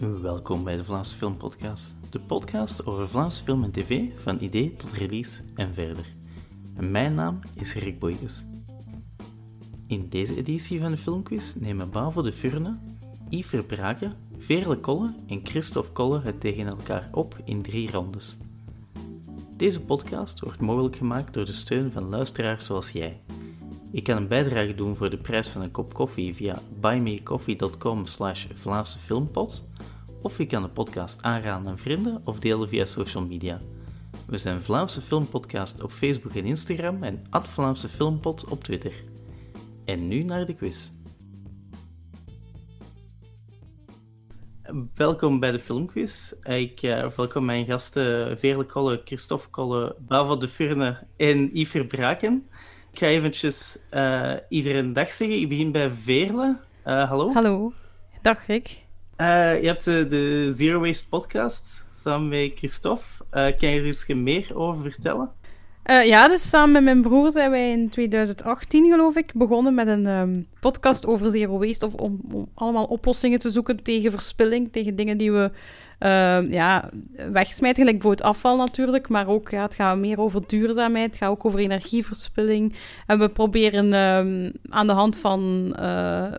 Welkom bij de Vlaamse Film Podcast, de podcast over Vlaamse film en tv van idee tot release en verder. En mijn naam is Rick Boyges. In deze editie van de Filmquiz nemen Bavo de Furne, Yves Verbraken, Veerle Kolle en Christophe Kolle het tegen elkaar op in drie rondes. Deze podcast wordt mogelijk gemaakt door de steun van luisteraars zoals jij. Je kan een bijdrage doen voor de prijs van een kop koffie via buymeacoffee.com slash of je kan de podcast aanraden aan vrienden of delen via social media. We zijn Vlaamse Filmpodcast op Facebook en Instagram en Vlaamse Filmpot op Twitter. En nu naar de quiz. Welkom bij de filmquiz. Ik uh, welkom mijn gasten Veerle Kolle, Christophe Kolle, Bavo de Furne en Yves Verbraken. Ik ga eventjes uh, iedereen dag zeggen. Ik begin bij Veerle. Uh, hallo. Hallo. Dag Rick. Uh, je hebt de, de, Zero Waste podcast samen met Christophe. Uh, kan je er eens meer over vertellen? Ja, dus samen met mijn broer zijn wij in 2018, geloof ik, begonnen met een um, podcast over zero waste. Of om, om, allemaal oplossingen te zoeken tegen verspilling, tegen dingen die we uh, ja, wegsmijten. Gelijk voor het afval natuurlijk, maar ook ja, het gaat meer over duurzaamheid. Het gaat ook over energieverspilling. En we proberen um, aan de hand van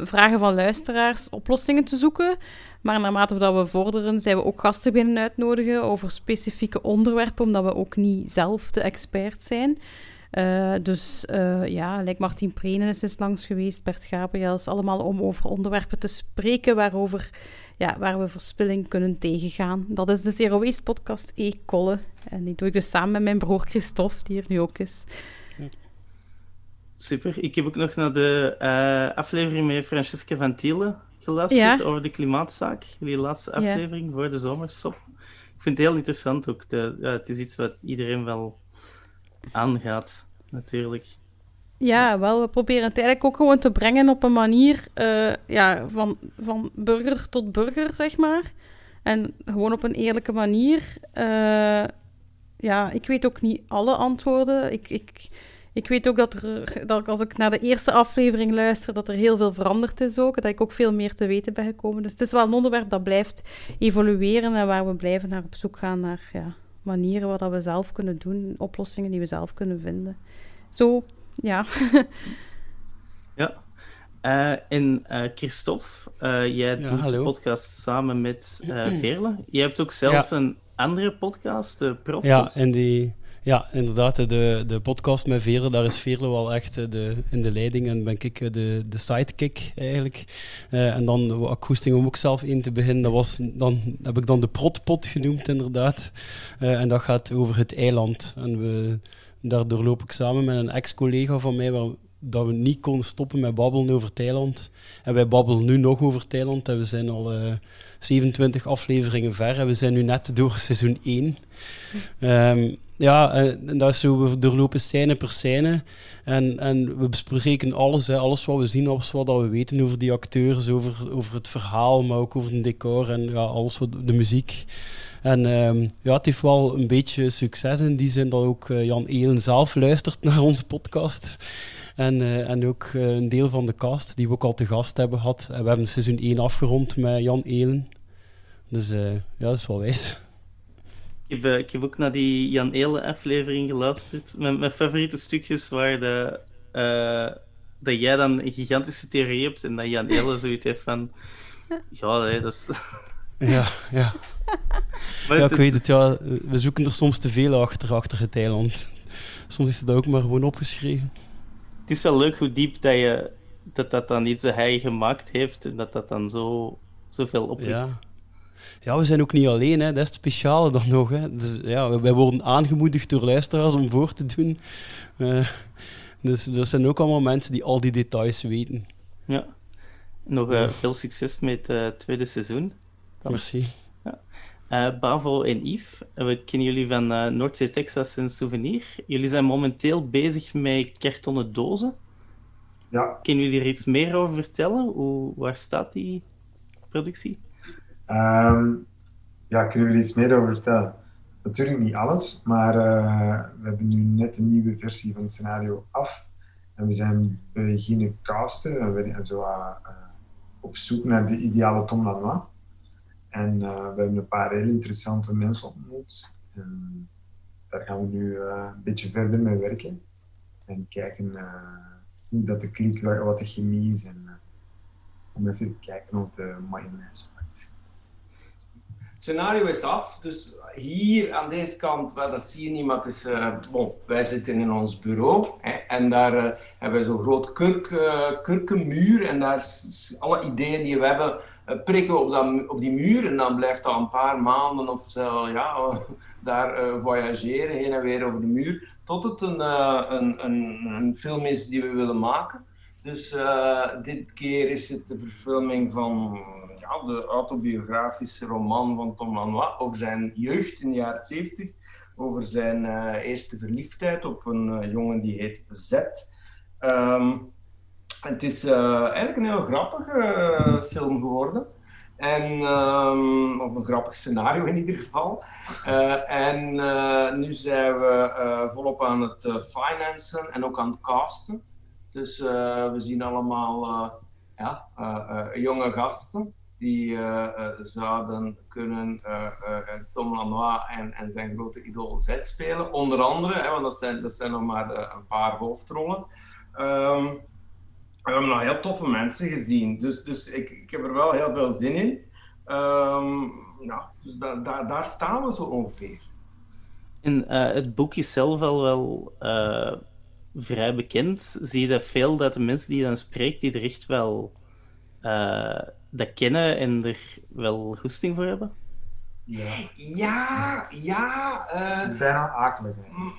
vragen van luisteraars oplossingen te zoeken. Maar naarmate dat we vorderen, zijn we ook gasten binnen uitnodigen over specifieke onderwerpen, omdat we ook niet zelf de expert zijn. Uh, dus uh, ja, like Martin Prenen is langs geweest, Bert Gabriels, allemaal om over onderwerpen te spreken waarover, ja, waar we verspilling kunnen tegengaan. Dat is de Zero Waste podcast E-Kolle. En die doe ik dus samen met mijn broer Christophe, die er nu ook is. Super. Ik heb ook nog naar de uh, aflevering met Francesca van Thielen geluisterd ja. over de klimaatzaak. Die laatste aflevering ja. voor de zomerstop. Ik vind het heel interessant ook. De, ja, het is iets wat iedereen wel aangaat, natuurlijk. Ja, wel, we proberen het eigenlijk ook gewoon te brengen op een manier uh, ja, van, van burger tot burger, zeg maar. En gewoon op een eerlijke manier. Uh, ja, ik weet ook niet alle antwoorden. Ik, ik, ik weet ook dat, er, dat als ik naar de eerste aflevering luister, dat er heel veel veranderd is ook. Dat ik ook veel meer te weten ben gekomen. Dus het is wel een onderwerp dat blijft evolueren en waar we blijven naar op zoek gaan naar ja, manieren wat we zelf kunnen doen, oplossingen die we zelf kunnen vinden. Zo, ja. ja. Uh, en uh, Christophe, uh, jij ja, doet hallo. de podcast samen met Veerle. Je hebt ook zelf ja. een andere podcast, de Prof. Ja, en die ja, inderdaad. De, de podcast met Veerle, daar is Veerle wel echt de, in de leiding en ben ik de, de sidekick eigenlijk. Uh, en dan ik goesting om ook zelf in te beginnen. Dat was, dan heb ik dan de protpot genoemd, inderdaad. En dat gaat over het eiland. En we, daardoor loop ik samen met een ex-collega van mij, waar, dat we niet konden stoppen met babbelen over Thailand. En wij babbelen nu nog over Thailand. We zijn al uh, 27 afleveringen ver. En we zijn nu net door seizoen 1. Um, ja, en dat is zo, we doorlopen scène per scène. En, en we bespreken alles, alles wat we zien, alles wat we weten over die acteurs, over, over het verhaal, maar ook over het decor en ja, alles wat de muziek. En um, ja, het heeft wel een beetje succes in die zin dat ook uh, Jan Elen zelf luistert naar onze podcast. En, uh, en ook uh, een deel van de cast die we ook al te gast hebben gehad. En we hebben seizoen 1 afgerond met Jan Elen. Dus ja, dat is wel wijs. Ik heb, ik heb ook naar die Jan Eelen aflevering geluisterd. Mijn, mijn favoriete stukjes waren de, dat jij dan een gigantische theorie hebt en dat Jan Eelen zoiets heeft van... Ja, nee, dat is... Ja, ja. ja, ik weet het. Ja, we zoeken er soms te veel achter, achter het eiland. Soms is het ook maar gewoon opgeschreven. Het is wel leuk hoe diep dat je dat, dat dan iets dat hij gemaakt heeft en dat dat dan zo, zoveel oplicht. Ja. Ja, we zijn ook niet alleen, hè. dat is het speciale dan nog. Hè. Dus, ja, wij worden aangemoedigd door luisteraars om voor te doen. Uh, dus dat zijn ook allemaal mensen die al die details weten. Ja, nog uh, veel succes met het uh, tweede seizoen. Dan. Merci. Ja. Bavo en Yves, we kennen jullie van Noordzee, Texas en Souvenir. Jullie zijn momenteel bezig met kartonnen dozen. Ja. Kunnen jullie er iets meer over vertellen? Hoe, waar staat die productie? Um, ja, kunnen er iets meer over vertellen? Natuurlijk niet alles, maar uh, we hebben nu net een nieuwe versie van het scenario af. En we zijn beginnen casten en we zijn zo uh, op zoek naar de ideale Tom Lanois. En we hebben een paar heel interessante mensen ontmoet. Daar gaan we nu een beetje verder mee werken. En kijken hoe dat de klik, wat de chemie is. En om even te kijken of de mayonaise scenario is af. Dus hier aan deze kant, wel, dat zie je niet, maar is, uh, bon, wij zitten in ons bureau hè, en daar uh, hebben we zo'n groot kurk, uh, kurkenmuur en daar alle ideeën die we hebben prikken we op, op die muur en dan blijft dat een paar maanden of zo, ja, daar voyageren heen en weer over de muur tot het een, een, een, een film is die we willen maken. Dus dit keer is het de verfilming van de autobiografische roman van Tom Lanois over zijn jeugd in de jaren 70, over zijn uh, eerste verliefdheid op een uh, jongen die heet Z. Um, het is uh, eigenlijk een heel grappige film geworden. En, um, of een grappig scenario in ieder geval. en nu zijn we volop aan het financen en ook aan het casten. Dus we zien allemaal ja, jonge gasten die uh, zouden kunnen uh, Tom Lanois en, en zijn grote idool Z spelen. Onder andere, hè, want dat zijn, dat zijn nog maar een paar hoofdrollen. Um, we hebben nog heel toffe mensen gezien, dus, dus ik, ik heb er wel heel veel zin in. Um, ja, dus da, da, daar staan we zo ongeveer. Het boek is zelf al wel vrij bekend. Zie je dat veel dat de mensen die dan spreekt, die er echt wel dat kennen en er wel goesting voor hebben? Ja, ja. ja uh, het is bijna akelig.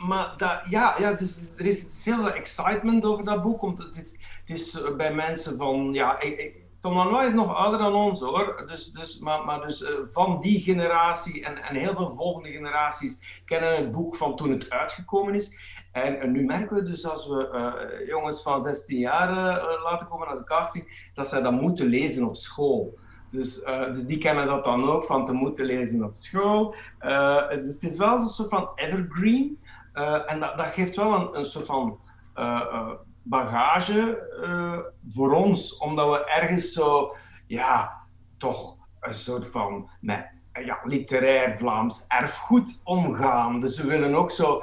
Maar dat, ja, ja dus er is heel veel excitement over dat boek. Want het is, het is bij mensen van. Ja, ik, ik, Tom Lanois is nog ouder dan ons hoor. Dus, dus, maar, maar dus uh, van die generatie en, en heel veel volgende generaties kennen het boek van toen het uitgekomen is. En, nu merken we dus als we uh, jongens van 16 jaar uh, laten komen naar de casting, dat zij dat moeten lezen op school. Dus, dus die kennen dat dan ook van te moeten lezen op school. het is wel een soort van evergreen. en dat, dat geeft wel een, een soort van bagage voor ons, omdat we ergens zo, ja, toch een soort van ja, literair Vlaams erfgoed omgaan. Dus we willen ook zo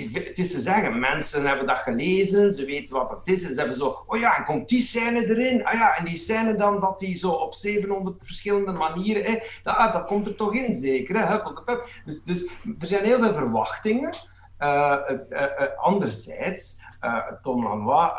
het is te zeggen, mensen hebben dat gelezen, ze weten wat het is en ze hebben zo, oh ja, en komt die scène erin? Ah ja, en die scène dan dat die zo op 700 verschillende manieren, hè, dat, ah, dat komt er toch in zeker, hè? Dus, dus er zijn heel veel verwachtingen. Uh, uh, uh, anderzijds, Tom Lanois,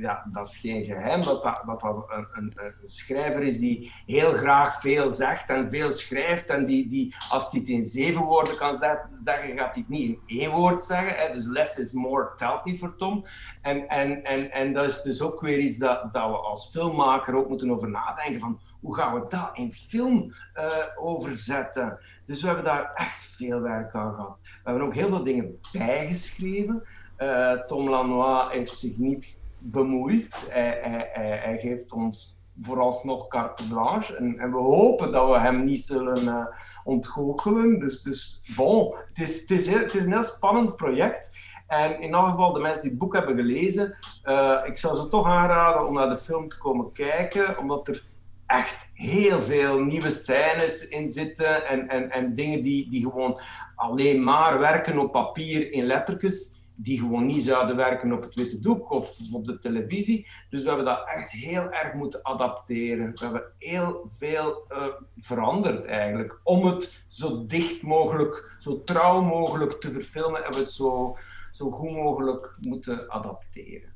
ja, dat is geen geheim dat dat, dat, dat een, een, een, schrijver is die heel graag veel zegt en veel schrijft. En die, die als hij het in zeven woorden kan zeggen, gaat hij het niet in één woord zeggen. Hè. Dus less is more telt niet voor Tom. En, en, en, en dat is dus ook weer iets dat, dat we als filmmaker ook moeten over nadenken. Van, hoe gaan we dat in film uh, overzetten? Dus we hebben daar echt veel werk aan gehad. We hebben ook heel veel dingen bijgeschreven. Uh, Tom Lanois heeft zich niet bemoeit. Hij, geeft ons vooralsnog carte blanche. En, we hopen dat we hem niet zullen uh, ontgoochelen. Dus, dus bon, het is, het, is een heel spannend project. En in elk geval, de mensen die het boek hebben gelezen, ik zou ze toch aanraden om naar de film te komen kijken, omdat er echt heel veel nieuwe scènes in zitten en, en, en dingen die, die gewoon alleen maar werken op papier in lettertjes die gewoon niet zouden werken op het witte doek of op de televisie. Dus we hebben dat echt heel erg moeten adapteren. We hebben heel veel uh, veranderd eigenlijk. Om het zo dicht mogelijk, zo trouw mogelijk te verfilmen, hebben we het zo, zo goed mogelijk moeten adapteren.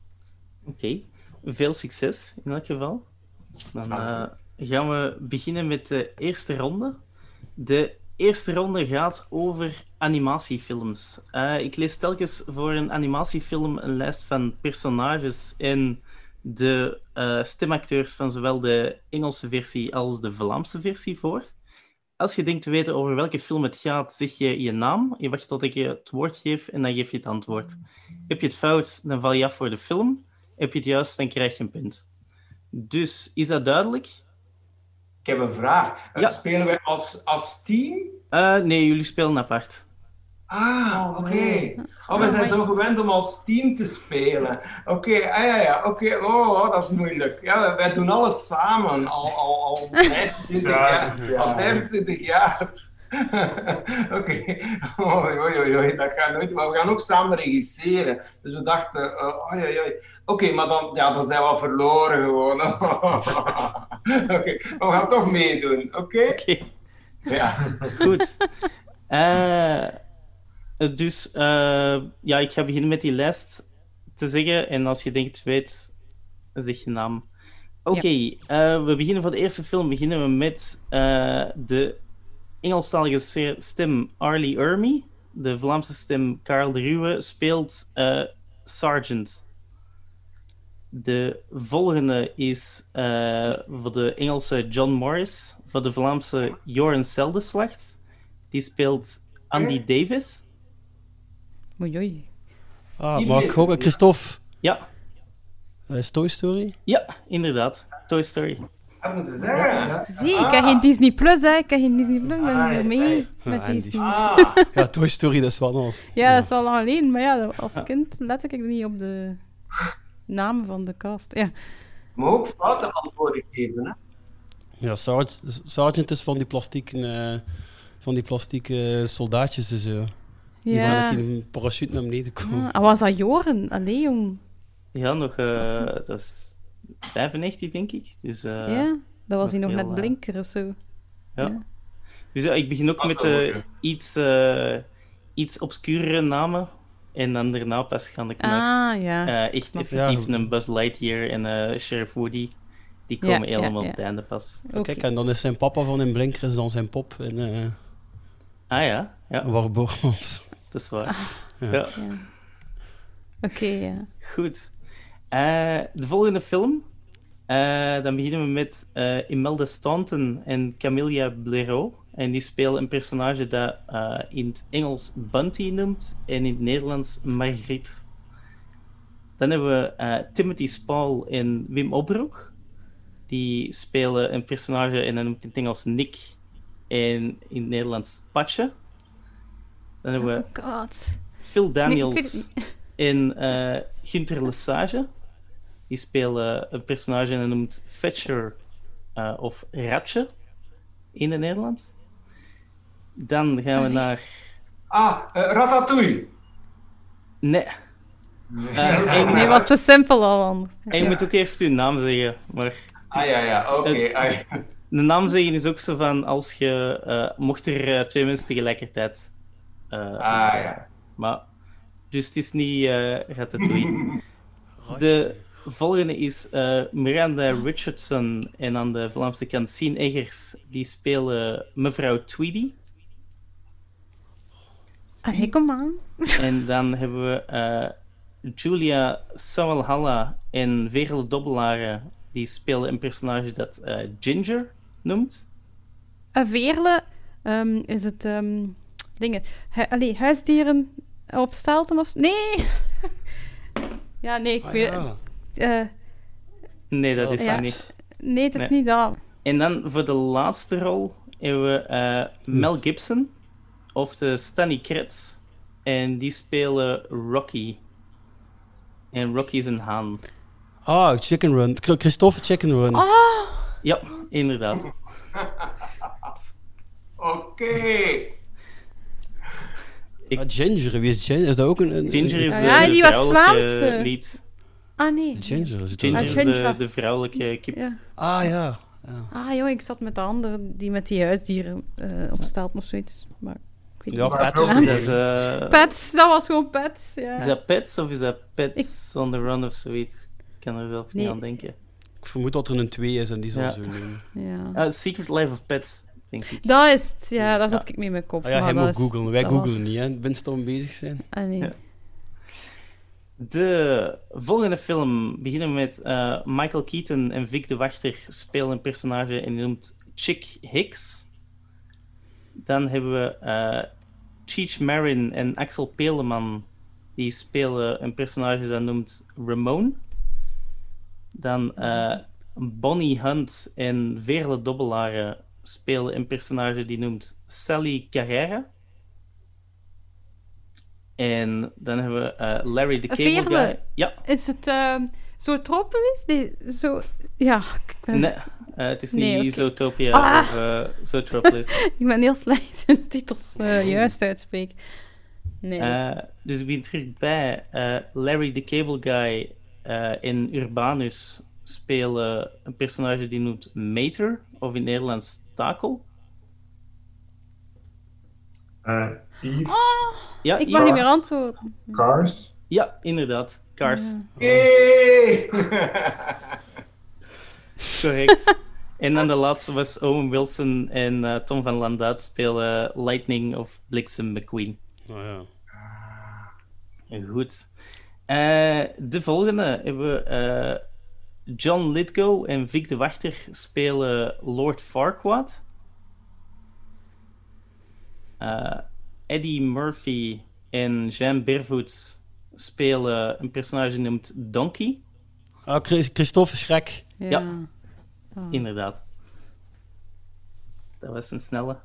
Oké, veel succes in elk geval. Dan uh, gaan we beginnen met de eerste ronde. De eerste ronde gaat over animatiefilms. Uh, ik lees telkens voor een animatiefilm een lijst van personages en de uh, stemacteurs van zowel de Engelse versie als de Vlaamse versie voor. Als je denkt te weten over welke film het gaat, zeg je je naam. Je wacht tot ik je het woord geef en dan geef je het antwoord. Heb je het fout, dan val je af voor de film. Heb je het juist, dan krijg je een punt. Dus is dat duidelijk? Ik heb een vraag. Ja. Spelen wij als, als team? Uh, nee, jullie spelen apart. Ah, Oh, oké. Oh, we Ah, zijn zo gewend om als team te spelen. Oké, ah ja, ja, oké. Oh, oh, dat is moeilijk. Ja, wij doen alles samen al, al, al 25 jaar. Duizend jaar. Al 25 jaar. Oké, oei, oei, oei, oei, dat gaat nooit. Maar we gaan ook samen regisseren. Dus we dachten, uh, oei, oei, oei. Oké, maar dan, ja, dan zijn we al verloren gewoon. Oké, we gaan toch meedoen, oké? Oké, Ja. goed. Eh, dus eh, ja, ik ga beginnen met die lijst te zeggen. En als je denkt, weet, zeg je naam. Oké, eh, we beginnen voor de eerste film. Beginnen we met eh, de Engelstalige stem Arlie Ermy. De Vlaamse stem Karel de Ruwe speelt eh, Sergeant. De volgende is eh, voor de Engelse John Morris. Voor de Vlaamse Joran Seldeslacht. Die speelt Andy Davis. Oei, oei. Ah, maar ook, Christophe, Ja, uh, is Toy Story? ja, inderdaad. Toy Story. Dat moeten zeggen. Ja. Zie, ik Ah. heb geen Disney Plus, hè. Ik heb geen Disney Plus, ik ben Ah, er ja, mee ja. met Ah, Disney. Ah, Ja, Toy Story, dat is wel anders. Ja, dat is wel lang geleden, maar ja, als kind lette ik niet op de namen van de cast. Ja. maar ook foute antwoorden geven, hè? Ja, Sergeant is van die plastieke, eh, van die plastieke soldaatjes en zo. Die van Ja. met die parachute naar beneden komen. Ah, was dat Joren? Allee, jong. Ja, nog, eh, dat is 95, denk ik. Dus, eh, ja, dat was hij nog net eh, blinker of zo. ja. dus ja, ik begin ook met eh, iets, eh iets obscurere namen. En dan daarna pas ga ik naar Ah, ja. eh, echt effectief Ja. een Buzz Lightyear en eh Sheriff Woody. Die komen ja, helemaal ja. op het einde pas. Kijk, en dan is zijn papa van in Blinker is dan zijn pop in uh, Ah ja, ja, Warbormans. dat is waar. Ja. Ja. Oké, ja. Goed. Eh, de volgende film. eh, dan beginnen we met eh, Imelda Staunton en Camilla Blaireau. En die spelen een personage dat in het Engels Bunty noemt en in het Nederlands Margriet. Dan hebben we Timothy Spall en Wim Obroek. Die spelen een personage en dan noemt in het Engels Nick en in het Nederlands Patje. Dan hebben we Oh god. Phil Daniels en eh Gunther Lesage. Die spelen een personage en dat noemt Fetcher eh, of Ratje in het Nederlands. Dan gaan we Allee. naar. Ah, eh, Ratatouille. Nee, Nee, was te simpel al anders. en je moet ook eerst je naam zeggen. Maar Ah ja, ja, oké. ah, ja. de naam zeggen is ook zo van als je. eh, mocht er twee mensen tegelijkertijd. eh, Ah, ja. Maar. Dus het is niet eh Ratatouille. De volgende is eh, Miranda Richardson en aan de Vlaamse kant Sien Eggers. Die spelen mevrouw Tweedy. Allee, kom aan. En dan hebben we eh, Julia Sawalhalla en Veerle Dobbelaren. Die spelen een personage dat eh, Ginger noemt. Veerle ehm, is het... ehm dingen. Hu allee, huisdieren op stelten of... Nee! ja, nee, ik Ah, weet... ja. eh, Nee, dat is Ja. niet. nee, het is Nee. niet dat. En dan voor de laatste rol hebben we eh, Mel Gibson of de Stanley Kretz. En die spelen Rocky. En Rocky is een haan. Ah, Chicken Run. Ch- Christophe Chicken Run. Oh, Ja, inderdaad. Oké. Ik- Ah, Ginger, wie is Ginger? Is dat ook een... een Ginger is Ja, de, ja, de die was vrouwelijke Vlaams, eh. lied. ah nee. Ginger is Ginger Ah, is de, de vrouwelijke kip. Ja. Ah, ja. ja. Ah, joh, ik zat met de andere die met die huisdieren eh op of zoiets. Maar ik weet Ja, Pets. Is dat, eh, Pets, dat was gewoon pets. Ja. is dat Pets of is dat Pets on the Run of zoiets? Ik kan er zelf Nee. niet aan denken. Ik vermoed dat er een 2 is en die zal Ja. zo noemen. ja. Ah, Secret Life of Pets, denk ik. Dat is het, ja, daar zat Ja. ik mee in mijn kop. Ah ja, hij moet googlen. Wij googlen niet, hè. Binstorm bezig zijn. Ah, nee. Ja. De volgende film beginnen we met eh, Michael Keaton en Vic de Wachter spelen een personage en die noemt Chick Hicks. Dan hebben we eh Cheech Marin en Axel Peleman. Die spelen een personage dat noemt Ramon. Dan eh, Bonnie Hunt en Veerle Dobbelaren spelen een personage die noemt Sally Carrera. En dan hebben we eh, Larry the Cable Veerle. Guy. Ja, Is het ehm zo tropisch? Nee, zo... Ja, ik ben, nee, eh, het is niet Nee, oké. Zootopia Ah. of eh Zootropolis. ik ben heel slecht in titels eh, juist uitspreken. Nee. dus- Eh, dus ik ben terug bij eh, Larry the Cable Guy eh, in Urbanus spelen een personage die noemt Mater, of in Nederlands Takel. Eh, Eve, Ja, ik mag niet meer antwoorden. Cars. ja, inderdaad. Cars. Yay! Correct. en dan de laatste was Owen Wilson en eh, Tom van Landuit spelen Lightning of Bliksem McQueen. Oh, ja. Goed. Eh, de volgende hebben we eh, John Lithgow en Vic de Wachter spelen Lord Farquaad. Eh, Eddie Murphy en Jean Bervoets spelen een personage genoemd Donkey. Ah, Chris- Christophe Schrek. Ja. Ah. Inderdaad. Dat was een snelle.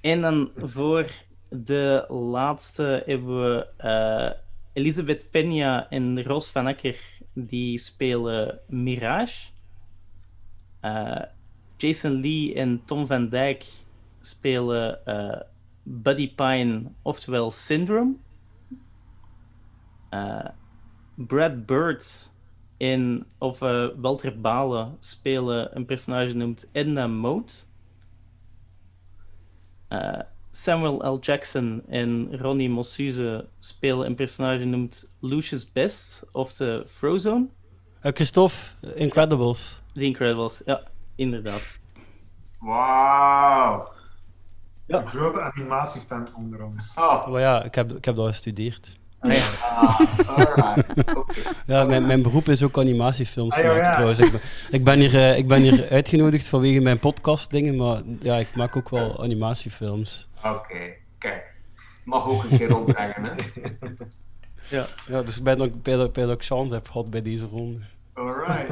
En dan voor de laatste hebben we eh, Elisabeth Peña en Roos van Akker. Die spelen Mirage. Eh, Jason Lee en Tom van Dijk spelen eh, Buddy Pine, oftewel Syndrome. Eh, Brad Bird en, of Walter Balen spelen een personage genoemd Edna Mode. Samuel L. Jackson en Ronnie Mossuze spelen een personage genoemd Lucius Best, of de Frozone. Eh, Christophe, eh, Incredibles. The Incredibles, ja, inderdaad. Wauw. Ja. Een grote animatiefan onder ons. Oh, Maar ja, ik heb, ik heb dat gestudeerd. Ah. Oké. Ja, mijn, mijn beroep is ook animatiefilms Ah, ja, maken ja. trouwens. Ik ben, ik, ben hier, eh, ik ben hier uitgenodigd vanwege mijn podcast dingen, maar ja, ik maak ook wel animatiefilms. Oké, kijk. Mag ook een keer opbrengen, hè? Ja, ja dus dat, bij, dat, bij dat ik chance heb gehad bij deze ronde. Alright.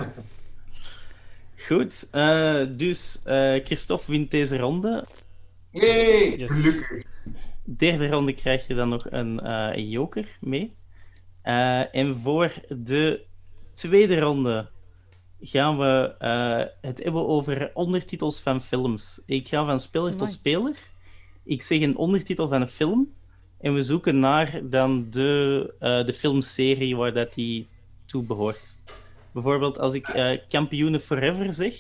Goed, eh, dus eh, Christophe wint deze ronde. Yay! Yes. Gelukkig. Derde ronde krijg je dan nog een, eh, joker mee. Eh, en voor de tweede ronde gaan we eh, het hebben over ondertitels van films. Ik ga van speler tot speler. Ik zeg een ondertitel van een film. En we zoeken naar dan de, eh, de filmserie waar dat die toe behoort. Bijvoorbeeld als ik eh Kampioenen Forever zeg,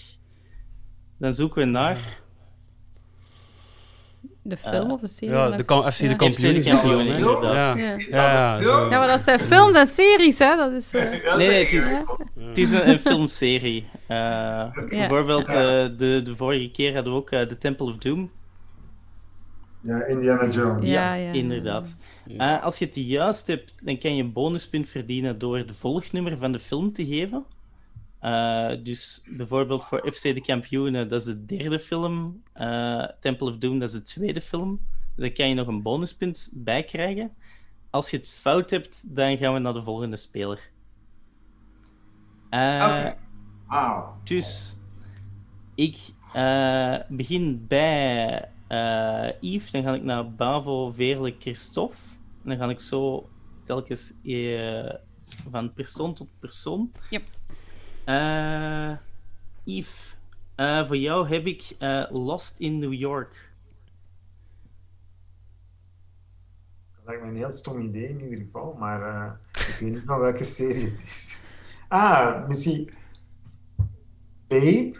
dan zoeken we naar De film of de serie? Ja, de kan, FC de Ja. FC de kampioen. Ja. Ja. Ja, ja, zo. Ja, maar dat zijn films en series, hè? Dat is... eh, Nee, nee, het is, het is een, een filmserie. Eh, Bijvoorbeeld, eh, de, de vorige keer hadden we ook eh, The Temple of Doom. Ja, Indiana Jones. Ja, ja. Inderdaad. Eh, als je het juist hebt, dan kan je een bonuspunt verdienen door de volgnummer van de film te geven. Eh, dus bijvoorbeeld voor FC de Kampioenen, dat is de derde film. Eh, Temple of Doom, dat is de tweede film. Dan kan je nog een bonuspunt bij krijgen. Als je het fout hebt, dan gaan we naar de volgende speler. Eh, Oké. Wauw. dus ik eh, begin bij eh, Yves, dan ga ik naar Bavo, Veerle, Christophe. En dan ga ik zo telkens eh, van persoon tot persoon. Yep. Eh, Yves, eh, voor jou heb ik eh, Lost in New York. Dat lijkt me een heel stom idee in ieder geval, maar eh, ik weet niet van welke serie het is. Ah, misschien Babe?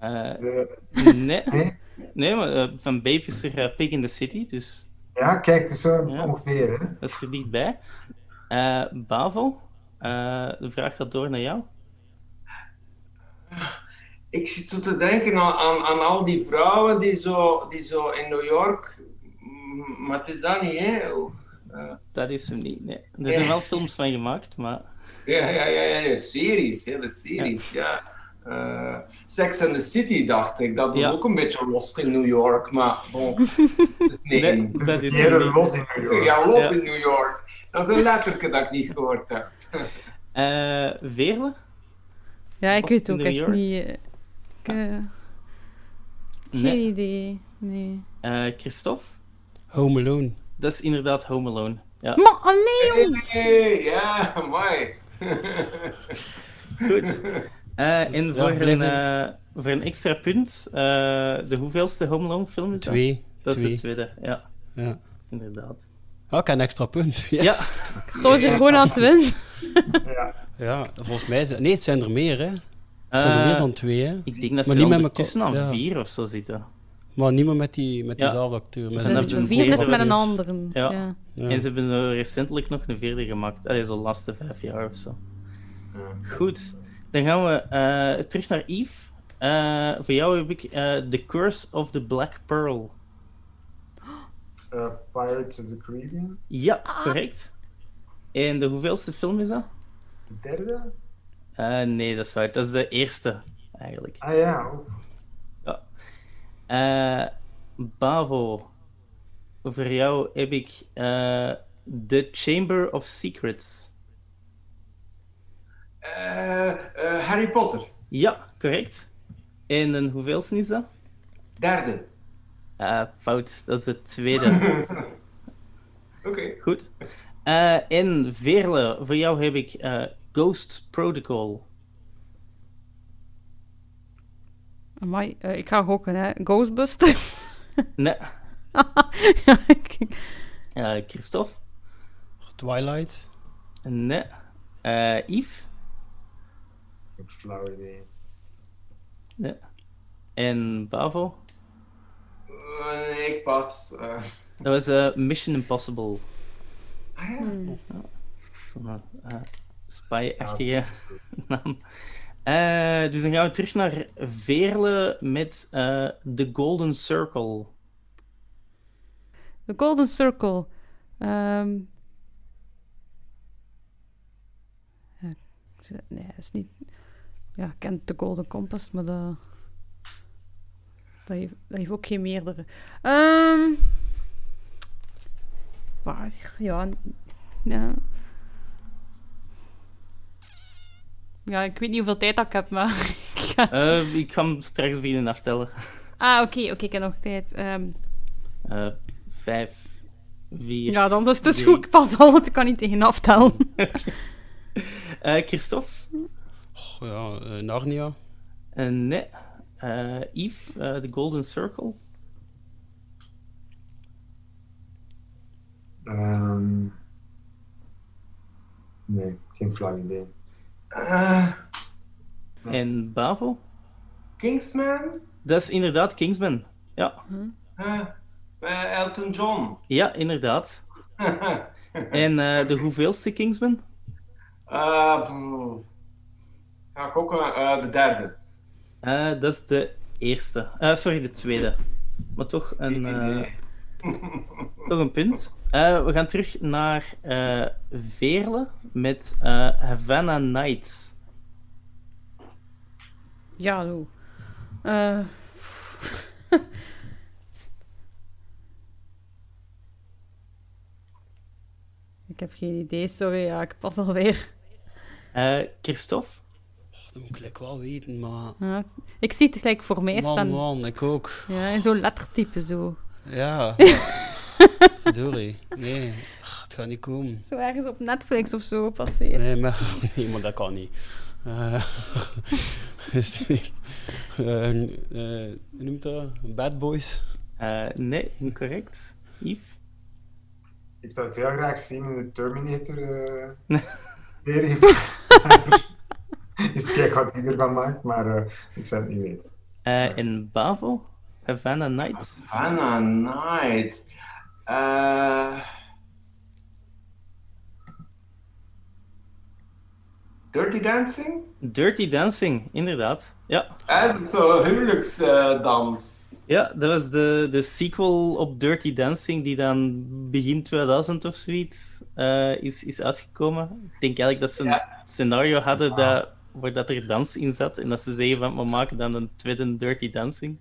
De- nee, nee? nee, maar van Babe is er Pig in the City, dus Ja, kijk, het is zo Ja. ongeveer, hè? dat is er dichtbij. Eh Bavo, eh, de vraag gaat door naar jou. Ik zit zo te denken aan, aan, aan al die vrouwen die zo, die zo in New York. Maar het is dat niet, hè? Eh, Dat is hem niet. Nee. Er zijn wel films van gemaakt, maar ja, ja, ja, ja, ja, series, hele series, ja. Eh, Sex and the City dacht ik, dat is Ja. ook een beetje lost in New York, maar bon. Nee, Dat is eerder los in New York. ja, los Ja. in New York. Dat is een letterke dat ik niet gehoord heb. eh Veerle? Ja, ik weet ook New echt York? niet... ik, geen Nee. idee. Nee. Eh, Christophe? Home Alone. Dat is inderdaad Home Alone. Ja. Maar alleen. Hey, ja, mooi. Goed. Eh, en voor, een, eh, voor een extra punt, eh, de hoeveelste Home Alone film is dat? Twee. Dat is twee. de tweede, ja, Ja. inderdaad. Heb een extra punt. Yes. Ja, Zo is er gewoon aan het winnen. Ja, Ja, volgens mij... zijn- Nee, het zijn er meer, hè. Het zijn er Eh, meer dan twee, hè. Ik denk dat Maar ze niet met ondertussen aan ja. vier of zo zitten. Maar niet meer met, die, met Ja. diezelfde acteur. Met dat een vierde is met een andere. Ja. Ja. Ja. En ze hebben er recentelijk nog een vierde gemaakt. Allee, zo de laatste vijf jaar of zo. Goed, dan gaan we eh, terug naar Yves. Eh, voor jou heb ik eh, The Curse of the Black Pearl. eh, Pirates of the Caribbean. Ja, correct. En de hoeveelste film is dat? De derde? Eh, nee, dat is fout. Dat is de eerste, eigenlijk. Ah ja, oef. Eh, Bavo, voor jou heb ik eh, The Chamber of Secrets. Eh, eh, Harry Potter, Ja, correct. En een hoeveelste is dat? derde. Eh, fout, dat is de tweede. Oké. Goed. Eh, en Veerle, voor jou heb ik eh, Ghost Protocol. Amai, eh, ik ga gokken, hè. Ghostbusters. Nee, ja, ik- eh, Christophe. Twilight. Nee. Eh, Yves. Ik heb flauw idee. Nee. En Bavo. Nee, ik pas. eh. Dat was eh, Mission Impossible. Ah ja. Zo'n eh, spy-achtige naam. Eh, dus dan gaan we terug naar Veerle met eh The Golden Circle. The Golden Circle. Ehm. Nee, dat is niet... Ja, ik ken de Golden Compass, maar dat... Dat heeft, dat heeft ook geen meerdere. Ehm waar, ja, ja. Ja, ik weet niet hoeveel tijd dat ik heb, maar... ik ga- Eh, ik ga hem straks beginnen aftellen. Ah, oké, oké, ik heb nog tijd. Ehm, Eh, vijf, vier. ja, dan is het dus drie. goed. Ik pas al, want ik kan niet tegen aftellen. Eh, Christophe? Oh, ja, Narnia. Nee. Eh, Yves, eh, The Golden Circle. Ehm, nee, geen flauw idee. Eh, En Bavo? Kingsman? Dat is inderdaad Kingsman. Ja, Eh, eh, Elton John. ja inderdaad. En eh, de hoeveelste Kingsman? Eh, ga ik ook eh, de derde. Eh, dat is de eerste. Eh, sorry, de tweede. Maar toch een, eh, toch een punt. Eh, we gaan terug naar eh Veerle met eh, Havana Nights. Ja, hallo. Eh. ik heb geen idee, sorry. Ja, ik pas alweer. Eh Christophe? Dat moet ik wel weten, maar... Ja, ik zie het gelijk voor mij Man, staan. man, ik ook. Ja, in zo'n lettertype zo. Ja. Verdorie. Nee, Ah, het gaat niet komen. Zo ergens op Netflix of zo passeren. Nee, maar, nee, maar dat kan niet. Eh, hoe noemt dat? Bad Boys? Nee, incorrect. Yves? Ik zou het heel graag zien in de Terminator-serie. Eens kijken wat die ervan maakt, maar ik zou het niet weten. En Bavo? Havana Nights? Havana Night. Eh, Dirty Dancing? Dirty Dancing, inderdaad. Ja, Eh, is zo'n huwelijksdans. ja dat was de, de sequel op Dirty Dancing, die dan begin 2000 of zoiets eh, is, is uitgekomen. Ik denk eigenlijk dat ze een Ja. scenario hadden dat, waar dat er dans in zat. En dat ze zeggen van, we maken dan een tweede Dirty Dancing.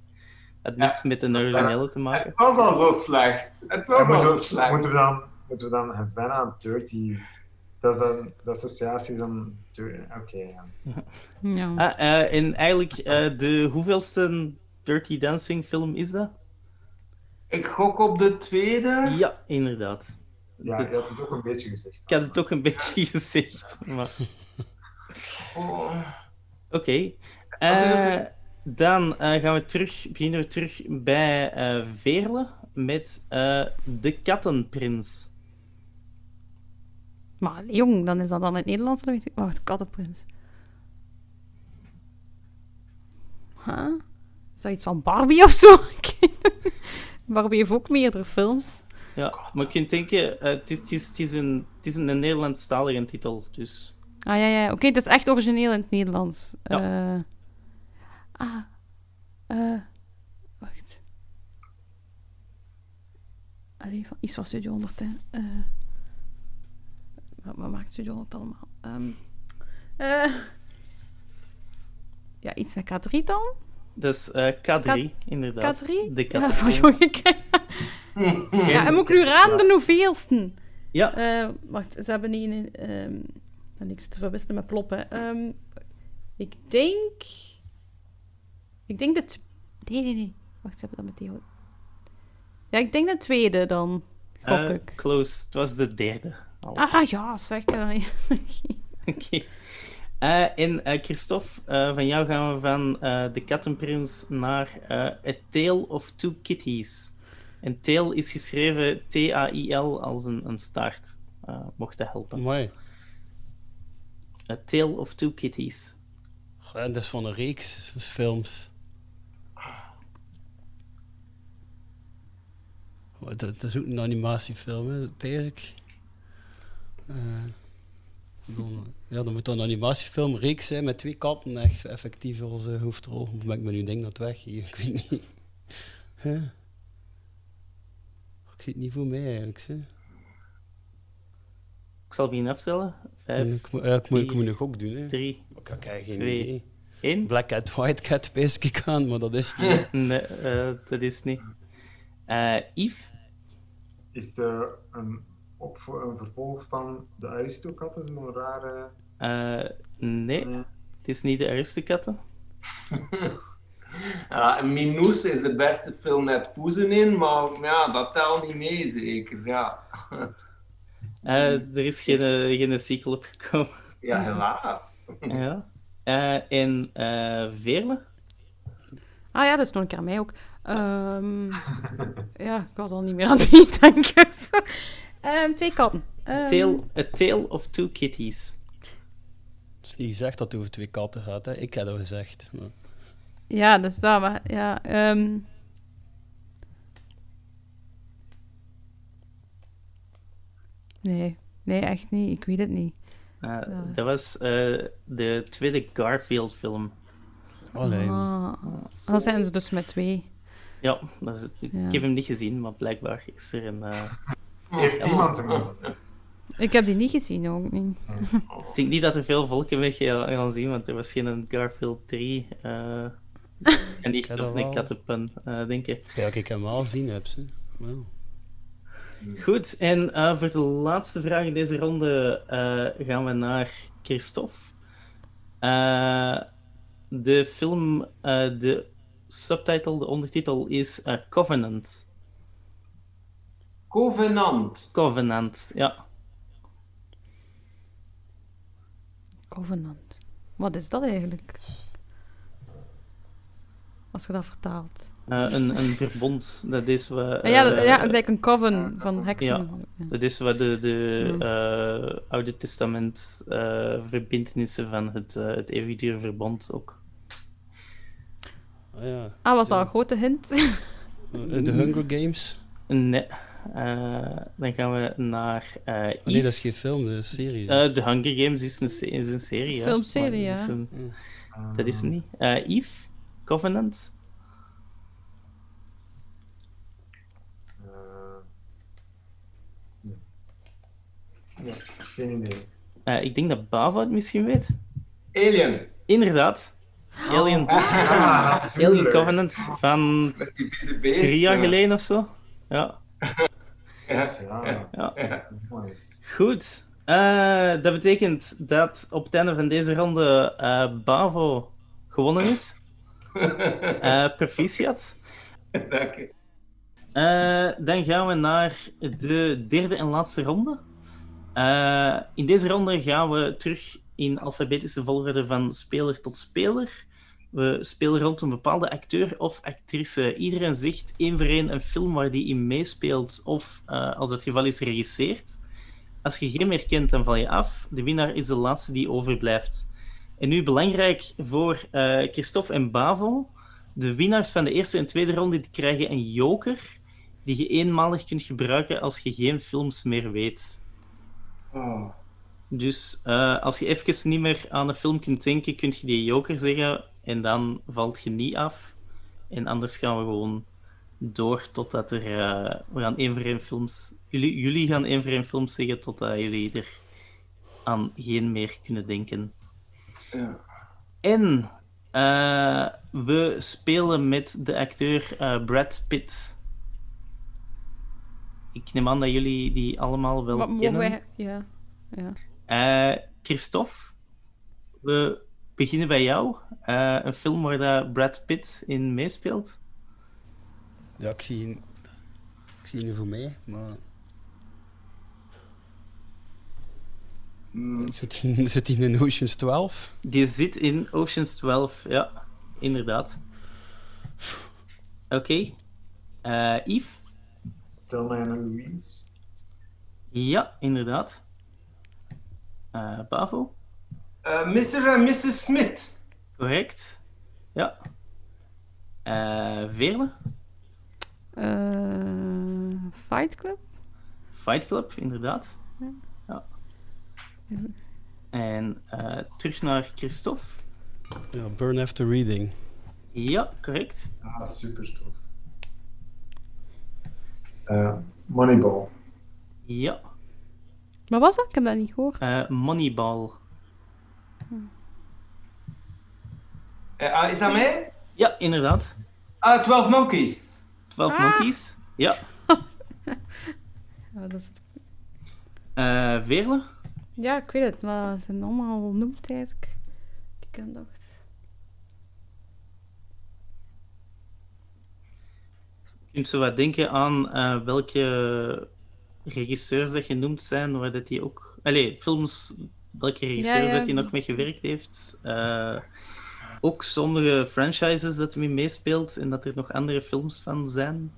Het had Ja. niks met een originele te maken. Het was al zo slecht. Het was al moeten, zo we, slecht. moeten, we dan, moeten we dan Havana Dirty... Dat is dan de associatie van... Dirty- Oké, ja. Ja. Ah, eh, en eigenlijk, eh, de hoeveelste Dirty Dancing film is dat? Ik gok op de tweede. Ja, inderdaad. Ja, dat- je had het ook een beetje gezegd. ik had het ook een beetje gezegd. Maar... Oh. Oké. Eh, dan eh, gaan we terug, beginnen we terug bij eh Veerle met eh, De Kattenprins. Maar jong, dan is dat dan in het Nederlands. dan weet ik- Wacht, Kattenprins. Huh? Is dat iets van Barbie of zo? Barbie heeft ook meerdere films. Ja, maar je kunt denken, het is, het is, het is een, het is een Nederlandstalige titel, dus... Ah ja, ja. Oké, het is echt origineel in het Nederlands. Ja. Ah. eh, wacht. Allee, van, iets van Studio 100, hè. Eh, wat, wat maakt Studio 100 allemaal? Ehm, eh, ja, iets met K3 dan? Eh, K3, inderdaad. K3? De Ja, van. Ja, en moet ik nu raden de hoeveelste? Ja, Eh, wacht, ze hebben niet een... ehm zit te verwisselen met ploppen. Ehm, ik denk... Ik denk dat... Nee, nee, nee. Wacht, ze hebben dat meteen... Ja, ik denk de tweede dan. Gok eh, ik. close. Het was de derde. al. Ah ja, zeg. Oké. Eh, en eh, Christophe, eh, van jou gaan we van eh, De Kattenprins naar eh, A Tale of Two Kitties. En Tail is geschreven T-A-I-L als een, een staart. Eh, mocht dat helpen. Mooi. A Tale of Two Kitties. Goh, En dat is van een reeks films. Oh, Dat, dat is ook een animatiefilm, hè, ik. Dan, ja, dan moet dat een animatiefilm reeks zijn met twee katten echt effectief als eh, hoofdrol. Of ben ik me nu denk dat weg hier? Ik weet niet. Huh? Ik zie het niet voor mij eigenlijk. Hè. Ik zal beginnen aftellen. Vijf, Ik, moet, ja, ik, moet, ik vier, moet een gok doen. Hè. drie, Ik heb geen twee, idee. één. Black Cat, White Cat pees ik aan, maar dat is het niet. Nee, eh, dat is niet. Yves? Is er een, op, een vervolg van de Aristokatten, zo'n rare... Eh, nee, het is niet de Aristokatten. Ja, en Minous is de beste film met poezen in, maar ja, dat telt niet mee, zeker. Ja, Eh, er is geen, eh, geen sequel opgekomen. ja helaas. ja. Eh, en eh Veerle? Ah ja, dat is nog een keer aan mij ook. Ehm, ja, ik was al niet meer aan het meedenken. Zo. Ehm, twee katten. Ehm, Tale, A Tale of Two Kitties. Het is niet gezegd dat het over twee katten gaat. Hè. Ik heb dat gezegd. maar- Ja, dat is waar, maar ja. ehm, nee, nee, echt niet. Ik weet het niet. Ja. Dat was eh, de tweede Garfield-film. Allee. Ah, dan zijn ze dus met twee. Ja, dat is het. ik Ja. heb hem niet gezien, maar blijkbaar is er een. eh, Heeft iemand hem gezien? Ik heb die niet gezien, ook niet. Ik denk niet dat er veel volken weg gaan gaan zien, want er was geen Garfield 3. eh en die op een eh denk ik. Ja, ik hem al gezien heb. Ze. Wel. Goed, en eh, voor de laatste vraag in deze ronde eh, gaan we naar Christophe. Eh, de film, eh, de subtitle, de ondertitel is eh, Covenant. Covenant. Covenant, ja. Covenant. Wat is dat eigenlijk? Als je dat vertaalt. Eh, een, een verbond, dat is wat... Ah, ja, eh, ja, gelijk een coven van heksen. ja. Dat is wat de, de Hmm. eh, Oude Testament eh verbindenissen van het, het eeuwigdure verbond ook. Ah, ja. Ah, was dat een grote hint? Eh, De Hunger Games? Nee. Eh, dan gaan we naar eh Oh, nee, dat is geen film, dat is een serie. Eh, The Hunger Games is een, se- is een serie, ja. Filmserie, dat ja. een- Ah, dat is hem niet. Eh Yves, Covenant. eh, nee. Nee, geen idee. Eh, ik denk dat Bava het misschien weet. Alien. Inderdaad. Alien, Ah, Alien tuurlijk. Covenant van drie jaar ja. geleden of zo. Ja, Ja. Ja, ja. Ja. nice. Goed. Eh, dat betekent dat op het einde van deze ronde eh, Bavo gewonnen is. Eh proficiat. Dank je. Eh, dan gaan we naar de derde en laatste ronde. Eh, in deze ronde gaan we terug in alfabetische volgorde van speler tot speler. We spelen rond een bepaalde acteur of actrice. Iedereen zegt één voor één een film waar die in meespeelt of, eh, als het geval is, regisseert. Als je geen meer kent, dan val je af. De winnaar is de laatste die overblijft. En nu belangrijk voor eh, Christophe en Bavo. De winnaars van de eerste en tweede ronde die krijgen een joker die je eenmalig kunt gebruiken als je geen films meer weet. Oh. Dus eh, als je even niet meer aan een film kunt denken, kun je die joker zeggen en dan valt je niet af. En anders gaan we gewoon door totdat er... eh, we gaan één voor één films... Jullie, jullie gaan één voor één films zeggen totdat jullie er aan geen meer kunnen denken. Ja. En eh, we spelen met de acteur eh, Brad Pitt. Ik neem aan dat jullie die allemaal wel Wat mogen kennen. wij... Ja. ja. Eh, Christophe, we beginnen bij jou. Eh, een film waar dat Brad Pitt in meespeelt. Ja, ik zie, ik zie niet voor mij, maar Mm, zit hij, zit hij in Oceans 12? Die zit in Ocean's 12, ja, inderdaad. Oké. Eh, Yves? Thelma en Louise. Ja, inderdaad. Eh Pavo? Eh, Mr. en Mrs. Smith. Correct. Ja. Eh Veerle? Eh, Fight Club? Fight Club, inderdaad. Ja. En eh, terug naar Christophe. Ja, Burn After Reading. Ja, correct. Ah, super tof. Eh, Moneyball. Ja. Maar was dat? Ik heb dat niet gehoord. Eh, Moneyball. Eh, ah, is dat mij? Ja, inderdaad. Ah, 12 Monkeys. 12 Ah. Monkeys. Ja. Ja, dat is... Eh Veerle? ja, ik weet het, maar ze zijn allemaal genoemd eigenlijk. Die dacht. Je kunt zo wat denken aan eh, welke regisseurs dat genoemd zijn, waar dat die ook... Allee, films, welke regisseurs ja. dat hij nog mee gewerkt heeft. Eh, ook sommige franchises dat hij mee meespeelt en dat er nog andere films van zijn.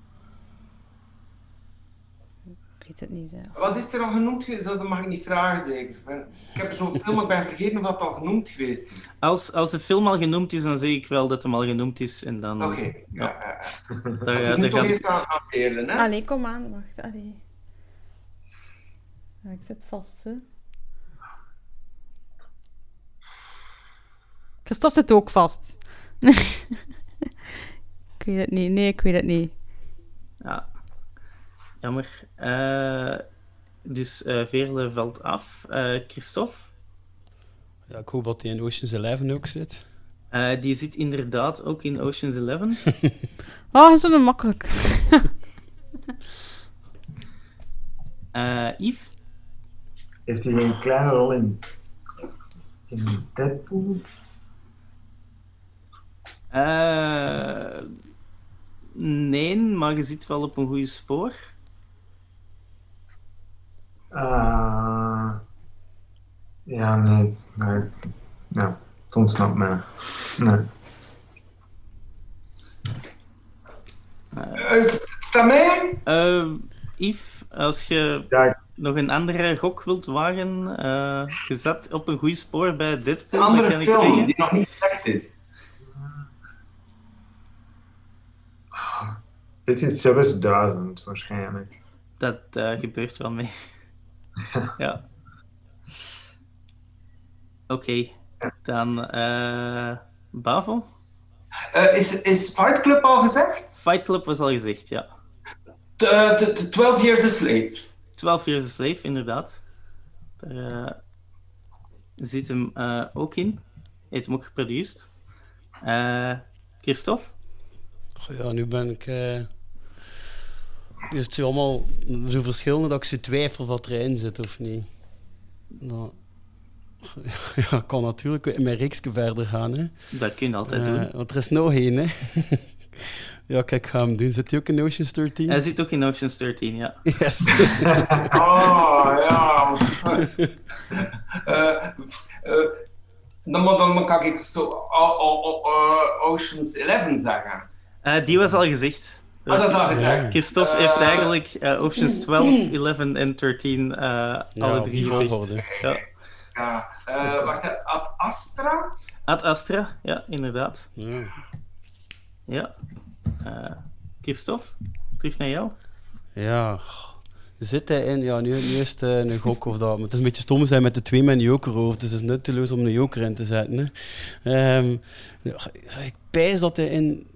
Ik weet het niet, zelf. Wat is er al genoemd geweest? Dat mag ik niet vragen, zeker. Ik heb er zo'n film, maar ik ben vergeten of dat al genoemd geweest is. Als, als de film al genoemd is, dan zeg ik wel dat hem al genoemd is. En dan... Oké, ja. ja. Daar, Het is toch eerst aan, aan Veerle, hè? Allee, kom aan, wacht. Allee. Ja, ik zit vast, hè. Christophe zit ook vast. ik weet het niet. Nee, ik weet het niet. Ja, jammer. Eh, dus eh Veerle valt af. Eh, Christophe, Ja, ik hoop dat hij in Oceans 11 ook zit. eh, die zit inderdaad ook in Ocean's Eleven. Oh, zo een makkelijk. Eh Yves, Heeft hij geen kleine rol in, in Deadpool? Eh, nee, maar je zit wel op een goede spoor. Ah, ja, nee. nee. Ja, het ontsnapt mij. Nee. Eh, is is dat mij? Eh Yves, als je Ja, nog een andere gok wilt wagen, eh, je zat op een goede spoor bij dat andere kan ik film zeggen. die nog niet gezegd is. Dit is zelfs duizend waarschijnlijk. Dat eh, gebeurt wel mee. ja. Oké, dan eh Bavo. Eh, is, is Fight Club al gezegd? Fight Club was al gezegd, ja. T- 12 Years a Slave. 12 Years a Slave, inderdaad. Daar eh, zit hem eh, ook in. Hij heeft hem ook geproduceerd. Eh Christophe? Goh, Ja, nu ben ik... is het allemaal zo verschillend dat ik ze twijfel of dat erin zit of niet. Nou, ja, ik kan natuurlijk in mijn reeksje verder gaan. Hè. Dat kun je altijd Eh, doen. want er is nog één. Hè. Ja, kijk, ga hem doen. Zit hij ook in Ocean's 13? Hij zit ook in Ocean's 13, ja. Yes. Oh, ja. Eh, eh, dan, moet- dan kan ik zo Ocean's 11 zeggen. Eh, die was al gezegd. Ah, dat. Christophe Eh, heeft eigenlijk Oceans 12, 11 en 13 eh Ja, alle drie volgorde. Ja. Ja. Eh, wacht, hè. Ad Astra? Ad Astra, ja, inderdaad. Ja. Ja. Eh Christophe, terug naar jou. Ja. Zit hij in? Ja, nu, nu is het een gok of dat. Maar het is een beetje stom zijn met de twee met een joker over. Dus het is nutteloos om een joker in te zetten. Hè. Ehm, ik pijs dat hij in...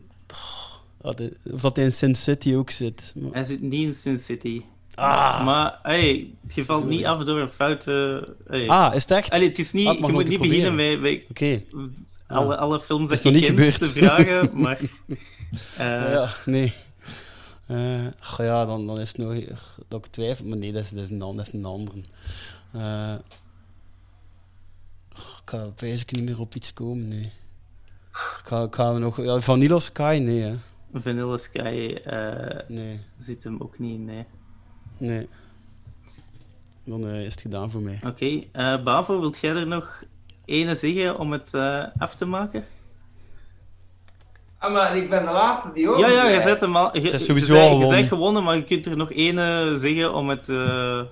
Of dat hij in Sin City ook zit. Maar- Hij zit niet in Sin City. Ah. Maar hey, je valt niet af door een foute... Hey. Ah, is het echt? Allee, het is niet, Ah, het je moet niet beginnen met, met Oké. alle, alle films Het dat je nog niet gebeurd. te vragen, maar... eh, ja, nee. Ach ja, dan, dan is het nog dat ik twijfel, maar nee, dat is, dat is, een, dat is een andere. Eh, ik ga wijs ik niet meer op iets komen, nee. Ik ga, ik ga nog... Ja, Vanilla Sky, nee, hè. Vanilla Sky eh, Nee, zit hem ook niet in, nee. nee. Dan eh, is het gedaan voor mij. Oké, eh, Bavo, wilt jij er nog ene zeggen om het eh, af te maken? Ah, maar ik ben de laatste die ook. ja, ja, je zet hem al. Je, is je sowieso al je gewonnen. bent gewonnen, maar je kunt er nog ene zeggen om het. eh,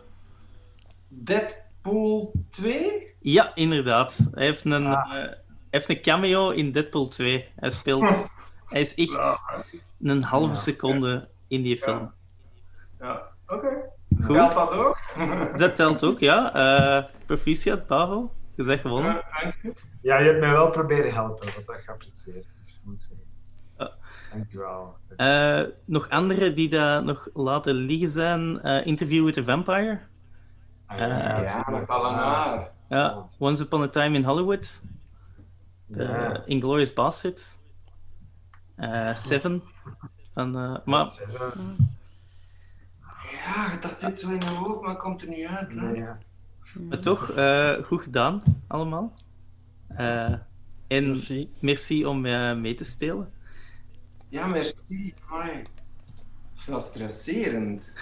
Deadpool 2? Ja, inderdaad. Hij heeft een, Ah. eh, hij heeft een cameo in Deadpool 2. Hij speelt. hij is echt een halve Ja. seconde in die film. Ja, oké. Goed. Geldt dat ook? Dat telt ook, ja. Eh proficiat, Bavo. Je bent gewonnen. Ja, je. Ja, je hebt mij wel proberen helpen, wat dat geapprecieerd is, moet ik zeggen. Ja. Dankjewel. Eh, nog andere die daar nog laten liggen zijn. eh, Interview with the Vampire. Ah, eh, Ja, dat haar. Ja, Once Upon a Time in Hollywood. Ja. Uh, Inglourious Bastard. Eh, Seven. Van, eh, maar Ja, dat zit zo in mijn hoofd, maar komt er niet uit. hè. Nee, ja. maar toch, eh, goed gedaan, allemaal. Eh, en Merci. merci om eh, mee te spelen. Ja, merci. Amai. Dat is stresserend.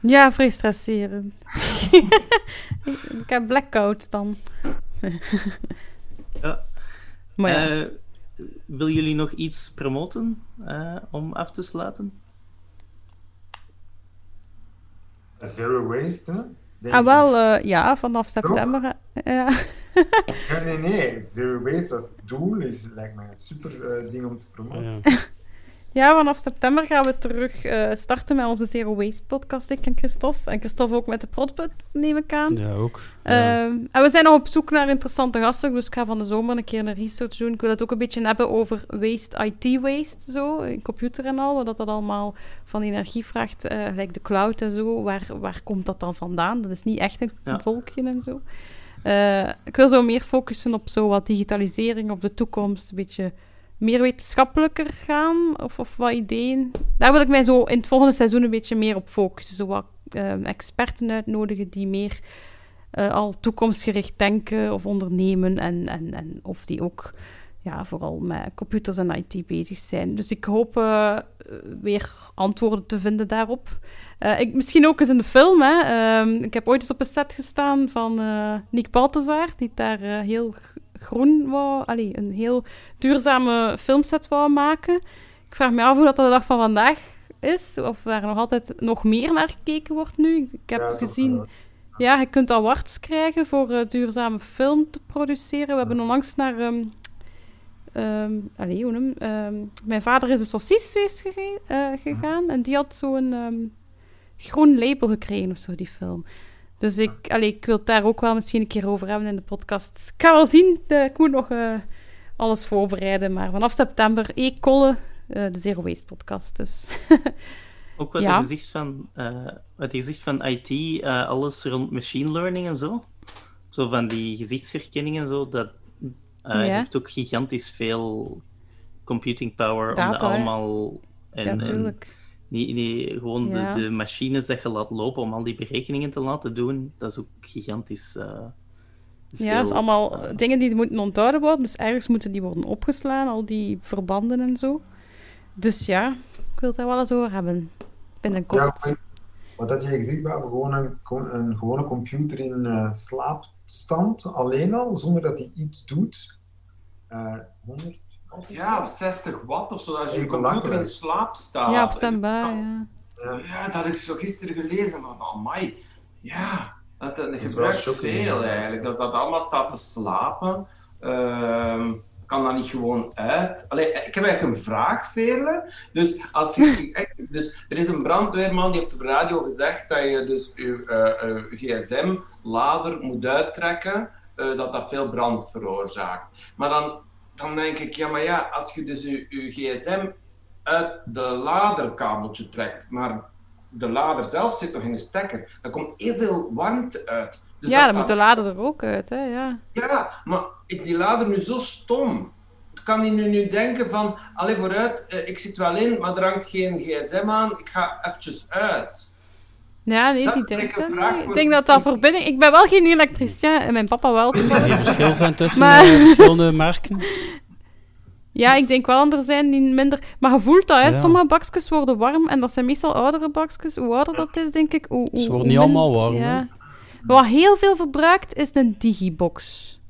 Ja, vrij stresserend. ik, heb blackouts dan. Ja. Maar ja. Eh, wil jullie nog iets promoten eh, om af te sluiten? Zero waste, hè? Denk ah, wel, eh, ja, vanaf september. ja. Nee, nee, nee. Zero waste als doel is, lijkt mij een super eh, ding om te promoten. Ja. ja, vanaf september gaan we terug eh, starten met onze Zero Waste podcast, ik en Christophe. En Christophe ook met de Prodput, neem ik aan. ja, ook. Ja. Ehm, en we zijn nog op zoek naar interessante gasten, dus ik ga van de zomer een keer een research doen. Ik wil het ook een beetje hebben over waste, IT-waste, zo, in computer en al, wat dat allemaal van energie vraagt, eh gelijk de cloud en zo. Waar, waar komt dat dan vandaan? Dat is niet echt een Ja. volkje en zo. Eh, ik wil zo meer focussen op zo wat digitalisering, op de toekomst, een beetje meer wetenschappelijker gaan, of, of wat ideeën. Daar wil ik mij zo in het volgende seizoen een beetje meer op focussen. Zo wat eh, experten uitnodigen die meer eh, al toekomstgericht denken of ondernemen en, en, en of die ook ja, vooral met computers en IT bezig zijn. Dus ik hoop eh, weer antwoorden te vinden daarop. Eh, ik, misschien ook eens in de film. Hè. Ehm, ik heb ooit eens op een set gestaan van Nick Balthazar, die daar heel groen wou, allee, een heel duurzame filmset wou maken. Ik vraag me af hoe dat de dag van vandaag is, of daar nog altijd nog meer naar gekeken wordt nu. Ik heb Ja, gezien... wel. Ja, je kunt awards krijgen voor eh, duurzame film te produceren. We hebben onlangs naar... ehm ehm, allee, hoe noem, ehm, mijn vader is een gege- eh, gegaan en die had zo'n groen label gekregen of zo, die film. Dus ik, allee, ik wil het daar ook wel misschien een keer over hebben in de podcast. Ik ga wel zien, eh, ik moet nog eh, alles voorbereiden, maar vanaf september e-kolle, eh, de Zero Waste podcast. Dus Ook wat Ja. je zegt van, eh, wat je zegt van IT, alles rond machine learning en zo. Zo van die gezichtsherkenning en zo, dat Ja. heeft ook gigantisch veel computing power om dat allemaal... En, ja, natuurlijk. Niet, niet, gewoon Ja. de, de machines dat je laat lopen om al die berekeningen te laten doen, dat is ook gigantisch. eh, Ja, het is veel, allemaal eh, dingen die moeten onthouden worden. Dus ergens moeten die worden opgeslaan, al die verbanden en zo. Dus ja, ik wil het daar wel eens over hebben. Binnenkort. Ja, wat had jij gezegd, we hebben gewoon een, een gewone computer in uh, slaapstand, alleen al, zonder dat hij iets doet. Uh, 100 ja, of 60 watt of zo, als je je computer in slaap staat. Ja, op standby, ja. Ja, dat had ik zo gisteren gelezen, maar amai, ja, dat, dat, dat gebruikt veel eigenlijk. Dat dat allemaal staat te slapen. Uh, kan dat niet gewoon uit? Allee, ik heb eigenlijk een vraag, Veerle. Dus, als je, dus er is een brandweerman die heeft op de radio gezegd dat je dus je uh, uh, gsm-lader moet uittrekken, uh, dat dat veel brand veroorzaakt. Maar dan, dan denk ik, ja, maar ja, als je dus je, je gsm uit de laderkabeltje trekt, maar de lader zelf zit nog in de stekker, dan komt heel veel warmte uit. Dus ja, dan moet de lader er ook uit, hè? Ja. ja, maar is die lader nu zo stom? Kan hij nu, nu denken van, alleen vooruit, eh, ik zit wel in, maar er hangt geen gsm aan, ik ga eventjes uit. Ja, nee, die dat niet. Ik denk dat dat verbinding... Ik ben wel geen elektricien en mijn papa wel. Er geen verschil zijn tussen maar... verschillende merken? Ja, ik denk wel dat er zijn die minder... Maar je voelt dat, hè. Ja. Sommige bakjes worden warm en dat zijn meestal oudere bakjes. Hoe ouder dat is, denk ik, hoe... hoe Ze worden niet allemaal warm, ja. Wat heel veel verbruikt, is een digibox.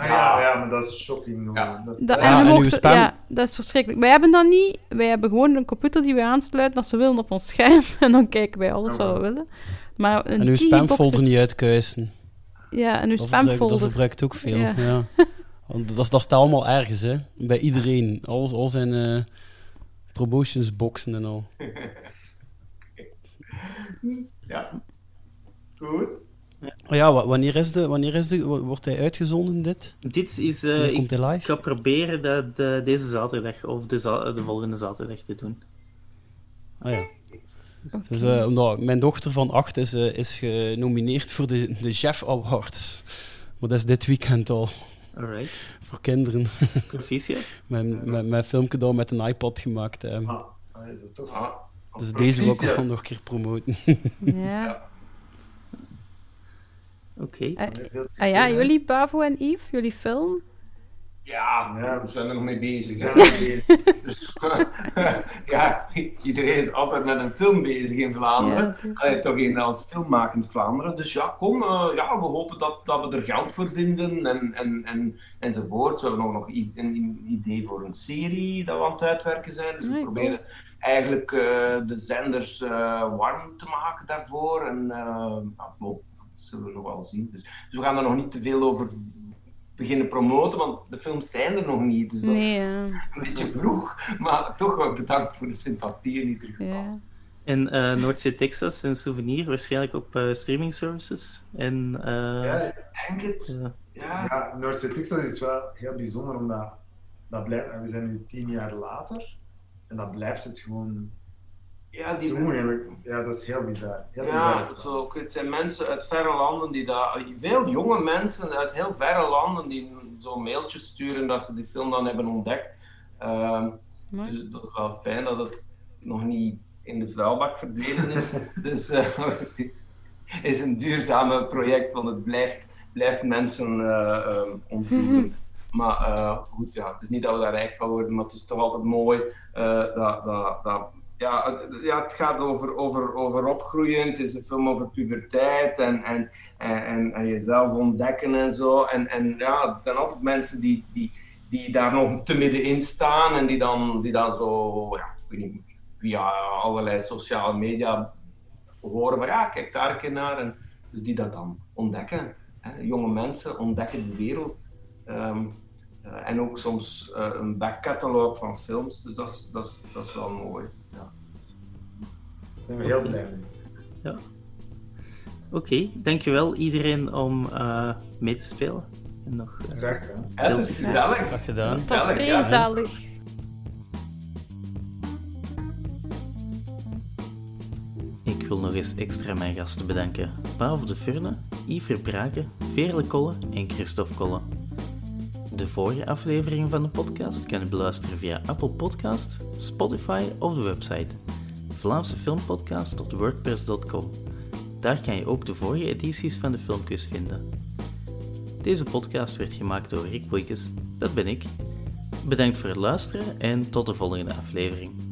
Ah, ja, ja, maar dat is shocking. Ja. Dat, is, dat, en ja, mocht, ja, dat is verschrikkelijk. Wij hebben dat niet. Wij hebben gewoon een computer die we aansluiten als we willen op ons scherm. En dan kijken wij alles wat we willen. Maar een en uw spamfolder is... niet uitkuisen. Ja, en uw spamfolder. Dat verbruikt ook veel. Ja. ja. Want dat, dat staat allemaal ergens, hè. Bij iedereen. Al, al zijn uh, promotionsboxen en al. ja. Goed. Oh ja, wanneer, is de, wanneer is de, wordt hij uitgezonden, dit? Dit is... Uh, komt hij live? Ik ga proberen dat de, deze zaterdag of de, za de volgende zaterdag te doen. Ah ja. Dus, uh, omdat mijn dochter van acht is, uh, is genomineerd voor de, de Chef Awards. Maar dat is dit weekend al. Alright. Voor kinderen. Proficiat. mijn, mijn, mijn filmpje met een iPad gemaakt. Ah, is dat. Ah, dus deze wil ik nog een keer promoten. ja. Oké. Okay. Uh, ah ja, jullie, Pavo en Yves, jullie film? Ja, ja, we zijn er nog mee bezig. ja, iedereen is altijd met een film bezig in Vlaanderen. Ja, toch in als filmmakend Vlaanderen. Dus ja, kom, uh, ja, we hopen dat, dat we er geld voor vinden en, en, en, enzovoort. We hebben ook nog een idee voor een serie dat we aan het uitwerken zijn. Dus we nee, proberen cool. eigenlijk uh, de zenders uh, warm te maken daarvoor. En zullen we nog wel zien. Dus, dus, we gaan er nog niet te veel over beginnen promoten, want de films zijn er nog niet. Dus dat nee, is ja. een beetje vroeg. Maar toch wel bedankt voor de sympathie in ieder geval. Ja. En uh, Noordzee Texas en Souvenir, waarschijnlijk op uh, streaming services. En, uh, ja, ik denk het. ja, ja Noordzee Texas is wel heel bijzonder, omdat dat blijft, we zijn nu tien jaar later en dat blijft het gewoon ja, die Ja, dat is heel bizar. Heel ja, bizar. Zo, het zijn mensen uit verre landen die daar... Veel jonge mensen uit heel verre landen die zo'n mailtjes sturen dat ze die film dan hebben ontdekt. Uh, dus het is wel fijn dat het nog niet in de vuilbak verdwenen is. dus uh, dit is een duurzame project, want het blijft, blijft mensen uh, ontvoeren. Maar goed, ja, het is niet dat we daar rijk van worden, maar het is toch altijd mooi dat, dat, dat ja, het, ja, het gaat over, over, over opgroeien. Het is een film over puberteit en, en, en, jezelf ontdekken en zo. En, en ja, het zijn altijd mensen die, die, die daar nog te middenin staan en die dan, die dan zo, ja, ik weet niet, via allerlei sociale media horen van ja, kijk daar een keer naar. En dus die dat dan ontdekken. Jonge mensen ontdekken de wereld. Um, uh, en ook soms uh, een backcatalog van films. Dus dat is, dat is wel mooi zijn we heel blij mee. Ja. Oké, okay, dankjewel iedereen om uh, mee te spelen. En nog, uh, Graag gedaan. Ja, het is gezellig. Graag gedaan. Het was vrij gezellig. Ik wil nog eens extra mijn gasten bedanken. Pavel de Furne, Yves Verbraken, Veerle Kolle en Christophe Kolle. De vorige aflevering van de podcast kan je beluisteren via Apple Podcast, Spotify of de website Vlaamse filmpodcast op wordpress.com. Daar kan je ook de vorige edities van de Filmquiz vinden. Deze podcast werd gemaakt door Rick Boeikes, dat ben ik. Bedankt voor het luisteren en tot de volgende aflevering.